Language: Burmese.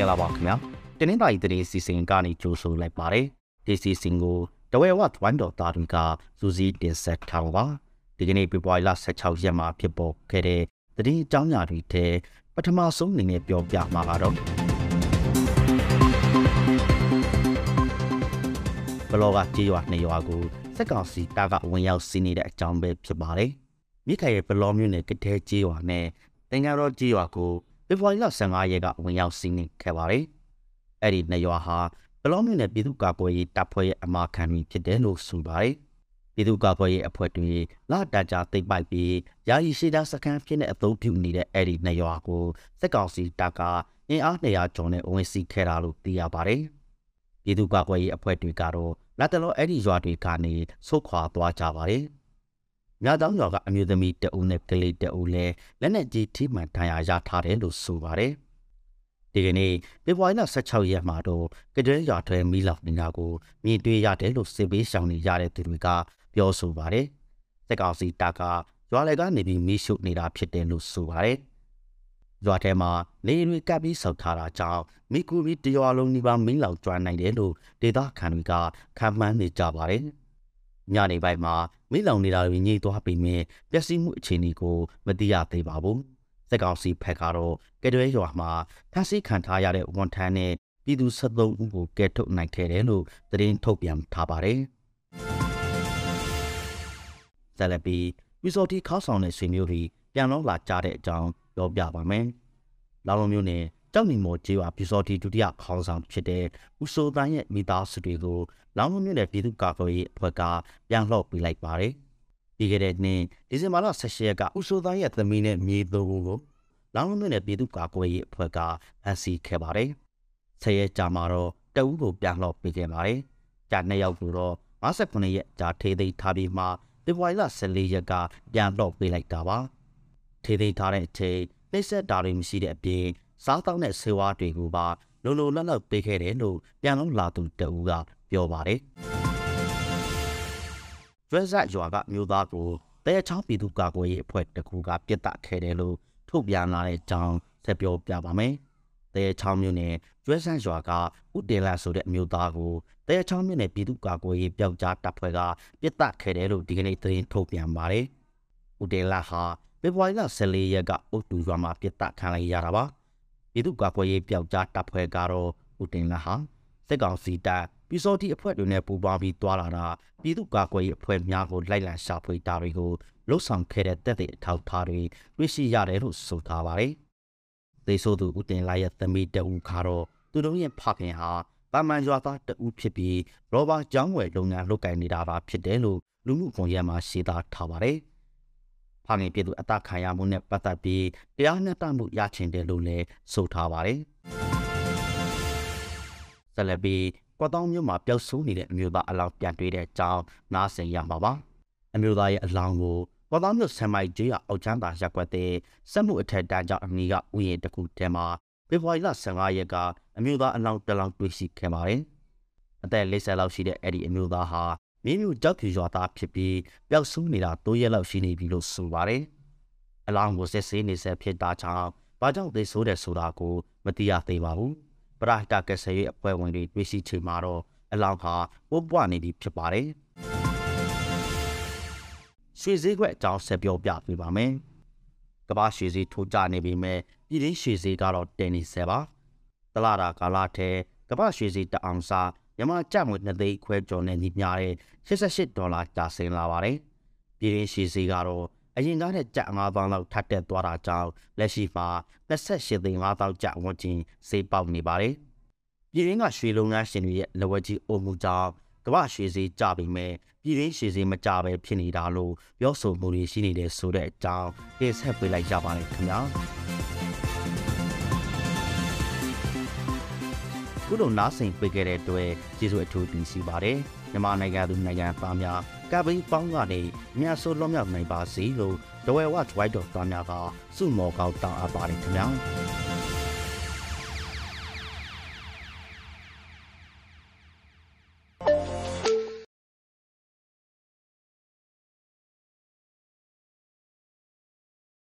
္ဂလာပါခင်ဗျာတင်းနှင်းတိုင်းတရေစီစဉ်ကနေကြိုဆိုလိုက်ပါတယ်ဒီစီစဉ်ကိုတဝဲဝတ်ဝမ်ဒေါ်တာရီကစူစီတင်ဆက်ထားပါဒီကနေ့ပြပွားလ16ရက်မှာဖြစ်ပေါ်ခဲ့တဲ့တည်င်းအကြောင်းအရာတွေထဲပထမဆုံးအနေနဲ့ပြောပြမှာကတော့ဘလော့ကကြေးရွာနှစ်ရွာကိုစက်ကောင်စီတာကဝင်ရောက်စီးနေတဲ့အကြောင်းပဲဖြစ်ပါတယ်မိခိုင်ရဲ့ဘလော့မြို့နယ်ကတဲ့ကြေးရွာနဲ့တင်ကြတော့ကြေးရွာကို ဖေဖော်ဝါရီလ15ရက်ကဝင်ရောက်စီးနင်းခဲ့ပါတယ်။အဲ့ဒီနှစ်ရွာဟာဘလော့မြို့နယ်ပြည်သူ့ကာကွယ်ရေးတပ်ဖွဲ့ရဲ့အမာခံပြီးဖြစ်တယ်လို့ဆိုပါတယ်။ပြည်သူ့ကာကွယ်ရေးအဖွဲ့တွေလာတကြသိပ်ပိုက်ပြီးယာယီရှိတာစခန်းဖြစ်တဲ့အသုံးပြုနေတဲ့အဲ့ဒီနှစ်ရွာကိုစက်ကောင်စီတပ်ကအင်အား200ကျော်နဲ့ဝင်စီးခဲ့တာလို့သိရပါတယ်။ပြည်သူ့ကာကွယ်ရေးအဖွဲ့တွေကတော့လက်တလောအဲ့ဒီရွာတွေကနေဆုတ်ခွာသွားကြပါတယ်။ မြတောင်းရွာကအမျိုးသမီးတအုပ်နဲ့ကလေးတအုပ်လည်းလက်နက်ကြီးထိမှန်ဒဏ်ရာရထားတယ်လို့ဆိုပါတယ်။ဒီကနေ့ဖေဖော်ဝါရီလ16ရက်မှာတော့ကကြဲရွာထွဲမီးလောင်နေတာကိုမြင်တွေ့ရတယ်လို့စစ်ပေးဆောင်နေရတဲ့သူတွေကပြောဆိုပါတယ်။စက်ကောင်စီတပ်ကရွာလေကနေပြီးမီးရှို့နေတာဖြစ်တယ်လို့ဆိုပါတယ်။ရွာထဲမှာနေရွေကပ်ပြီးဆောက်ထားတာကြောင့်မိကူပြီးတရွာလုံးဒီပါမင်းလောင်ကျွမ်းနိုင်တယ်လို့ဒေသခံတွေကခံမှန်းနေကြပါတယ်။ ညနေပိုင်းမှာမိလောင်နေတာတွေညှိသွားပြီးမြင်ပျက်စီးမှုအခြေအနေကိုမသိရသေးပါဘူး။စက်ကောင်စီဖက်ကတော့ကဲတွဲရွာမှာဖမ်းဆီးခံထားရတဲ့ဝန်ထမ်းနဲ့ပြည်သူ73ဦးကိုကဲထုတ်နိုင်ခဲ့တယ်လို့သတင်းထုတ်ပြန်ထားပါတယ်။ဇလပီဝီဆိုတီခေါဆောင်တဲ့ဆွေမျိုးတွေပြန်လောလာကြတဲ့အကြောင်းပြောပြပါမယ်။လောင်လုံးမျိုးနဲ့ ကြောက်နေမော်ကျေးဝါပြူစော်တီဒုတိယခေါင်းဆောင်ဖြစ်တဲ့ဦးစိုးတန်းရဲ့မိသားစုတွေကိုလောင်းလုံးမြို့နယ်ပြည်သူ့ကာကွယ်ရေးအဖွဲ့ကပြန်လှော့ပေးလိုက်ပါတယ်။ပြီးခဲ့တဲ့နှစ်ဒီဇင်ဘာလ16ရက်ကဦးစိုးတန်းရဲ့သမီးနဲ့မြေသူကိုလောင်းလုံးမြို့နယ်ပြည်သူ့ကာကွယ်ရေးအဖွဲ့ကဖမ်းဆီးခဲ့ပါတယ်။ဆယ်ရက်ကြာမှာတော့တအူးကိုပြန်လှော့ပေးခဲ့ပါတယ်။ကြာနှစ်ယောက်ကိုတော့59ရက်ကြာထေးသိမ်းထားပြီးမှဖေဖော်ဝါရီလ14ရက်ကပြန်လှော့ပေးလိုက်တာပါ။ထေးသိမ်းထားတဲ့အချိန်နှိမ့်ဆက်တာတွေမရှိတဲ့အပြင် စားတောင်းတဲ့ဆေးဝါးတွေကိုပါလုံလုံလောက်လောက်ပေးခဲ့တယ်လို့ပြန်လုံးလာသူတဦးကပြောပါတယ်။ဒရက်ဇက်ရွာကမျိုးသားကိုတဲချောင်းပြည်သူ့ကာကွယ်ရေးအဖွဲ့တကူကပြစ်ဒတ်ခဲ့တယ်လို့ထုတ်ပြန်လာတဲ့အကြောင်းဆက်ပြောပြပါမယ်။တဲချောင်းမျိုးနဲ့ဒရက်ဇက်ရွာကဥတေလာဆိုတဲ့အမျိုးသားကိုတဲချောင်းမျိုးနဲ့ပြည်သူ့ကာကွယ်ရေးပျောက်ကြားတပ်ဖွဲ့ကပြစ်ဒတ်ခဲ့တယ်လို့ဒီကနေ့သတင်းထုတ်ပြန်ပါတယ်။ဥတေလာဟာဖေဖော်ဝါရီလ14ရက်ကအုတ်တူရွာမှာပြစ်ဒတ်ခံလိုက်ရတာပါ။ ပြည်သူ့ကာကွယ်ရေးပျောက်ကြားတပ်ဖွဲ့ကတော့ဦးတင်လာဟာစစ်ကောင်စီတပ်ပြည်စောတိအဖွဲ့တွေနဲ့ပူးပေါင်းပြီးတွာလာတာပြည်သူ့ကာကွယ်ရေးအဖွဲ့များကိုလိုက်လံရှာဖွေတာတွေကိုလှုပ်ဆောင်ခဲ့တဲ့တပ်တွေအထောက်ထားတွေတွေ့ရှိရတယ်လို့ဆိုထားပါတယ်။သေဆိုသူဦးတင်လာရဲ့သမီးတဦးခါတော့သူတို့ရဲ့ဖခင်ဟာပါမန်ရွာသားတဦးဖြစ်ပြီးရောဘာကျောင်းဝယ်လုပ်ငန်းလုပ်ကိုင်နေတာပါဖြစ်တယ်လို့လူမှုကွန်ရက်မှာရှင်းသားထားပါတယ်။ ဖခင်ပြည်သူအသက်ခံရမှုနဲ့ပတ်သက်ပြီးတရားမျှတမှုရချင်တယ်လို့လည်းဆိုထားပါတယ်။ဆလဘီကွာတောင်းမြို့မှာပျောက်ဆုံးနေတဲ့အမျိုးသားအလောင်းပြန်တွေ့တဲ့အကြောင်းနားဆင်ရမှာပါ။အမျိုးသားရဲ့အလောင်းကိုကွာတောင်းမြို့ဆမ်မိုက်ကျေးရအောက်ချမ်းသာရက်ွက်တဲ့စက်မှုအထက်တန်းကျောင်းအနီးကဥယျာဉ်တစ်ခုထဲမှာဖေဖော်ဝါရီလ15ရက်ကအမျိုးသားအလောင်းတစ်လောင်းတွေ့ရှိခဲ့ပါတယ်။အသက်40လောက်ရှိတဲ့အဲ့ဒီအမျိုးသားဟာ မင်းမျိုးကြောက်ဖြူရွာသားဖြစ်ပြီးပျောက်ဆုံးနေတာ၃ရက်လောက်ရှိနေပြီလို့ဆိုပါတယ်။အလောင်းကိုစစ်ဆေးနေဆက်ဖြစ်တာကြောင့်ဘာကြောင့်သေဆိုးတယ်ဆိုတာကိုမသိရသေးပါဘူး။ပရဟိတကဆယ်ရဲ့အဖွဲ့ဝင်တွေတွေ့ရှိချိန်မှာတော့အလောင်းဟာပိုးပွားနေပြီဖြစ်ပါတယ်။ရွှေစည်းခွက်အကြောင်းဆက်ပြောပြပေးပါမယ်။ကမ္ဘာရွှေစည်းထိုးကြနေပြီမဲ့ပြည်ရင်းရွှေစည်းကတော့တင်နေဆဲပါ။တလာတာကာလာထဲကမ္ဘာရွှေစည်းတအောင်စား မြန်မာကျပ်ငွေ2သိန်းခွဲကျော်နဲ့ညီမျှတဲ့88ဒေါ်လာကျဆင်းလာပါတယ်။ပြည်ရင်းရှိစီကတော့အရင်ကတဲ့ကျပ်9000လောက်ထပ်တက်သွားတာကြောင့်လက်ရှိမှာ28သိန်း5000ကျပ်ဝန်းကျင်ဈေးပေါက်နေပါတယ်။ပြည်ရင်းကရွှေလုပ်ငန်းရှင်တွေရဲ့လက်ဝဲကြီးအုံမှုကြောင့်ကမ္ဘာရွှေဈေးကျပြီးမဲ့ပြည်ရင်းရွှေဈေးမကျပဲဖြစ်နေတာလို့ပြောဆိုမှုတွေရှိနေတဲ့ဆိုတဲ့အကြောင်းတင်ဆက်ပေးလိုက်ကြပါမယ်ခင်ဗျာ။ ခုလိုနားဆင်ပေးခဲ့တဲ့အတွက်ကျေးဇူးအထူးတင်ရှိပါတယ်မြန်မာနိုင်ငံသူနိုင်ငံသားများကပိပေါင်းကနေမြတ်ဆိုးလွတ်မြောက်နိုင်ပါစေလို့ဒဝဲဝတ်ဝိုက်တော်သားများကစုမော်ကောက်တောင်းအပ်ပါတယ်ခင်ဗျာ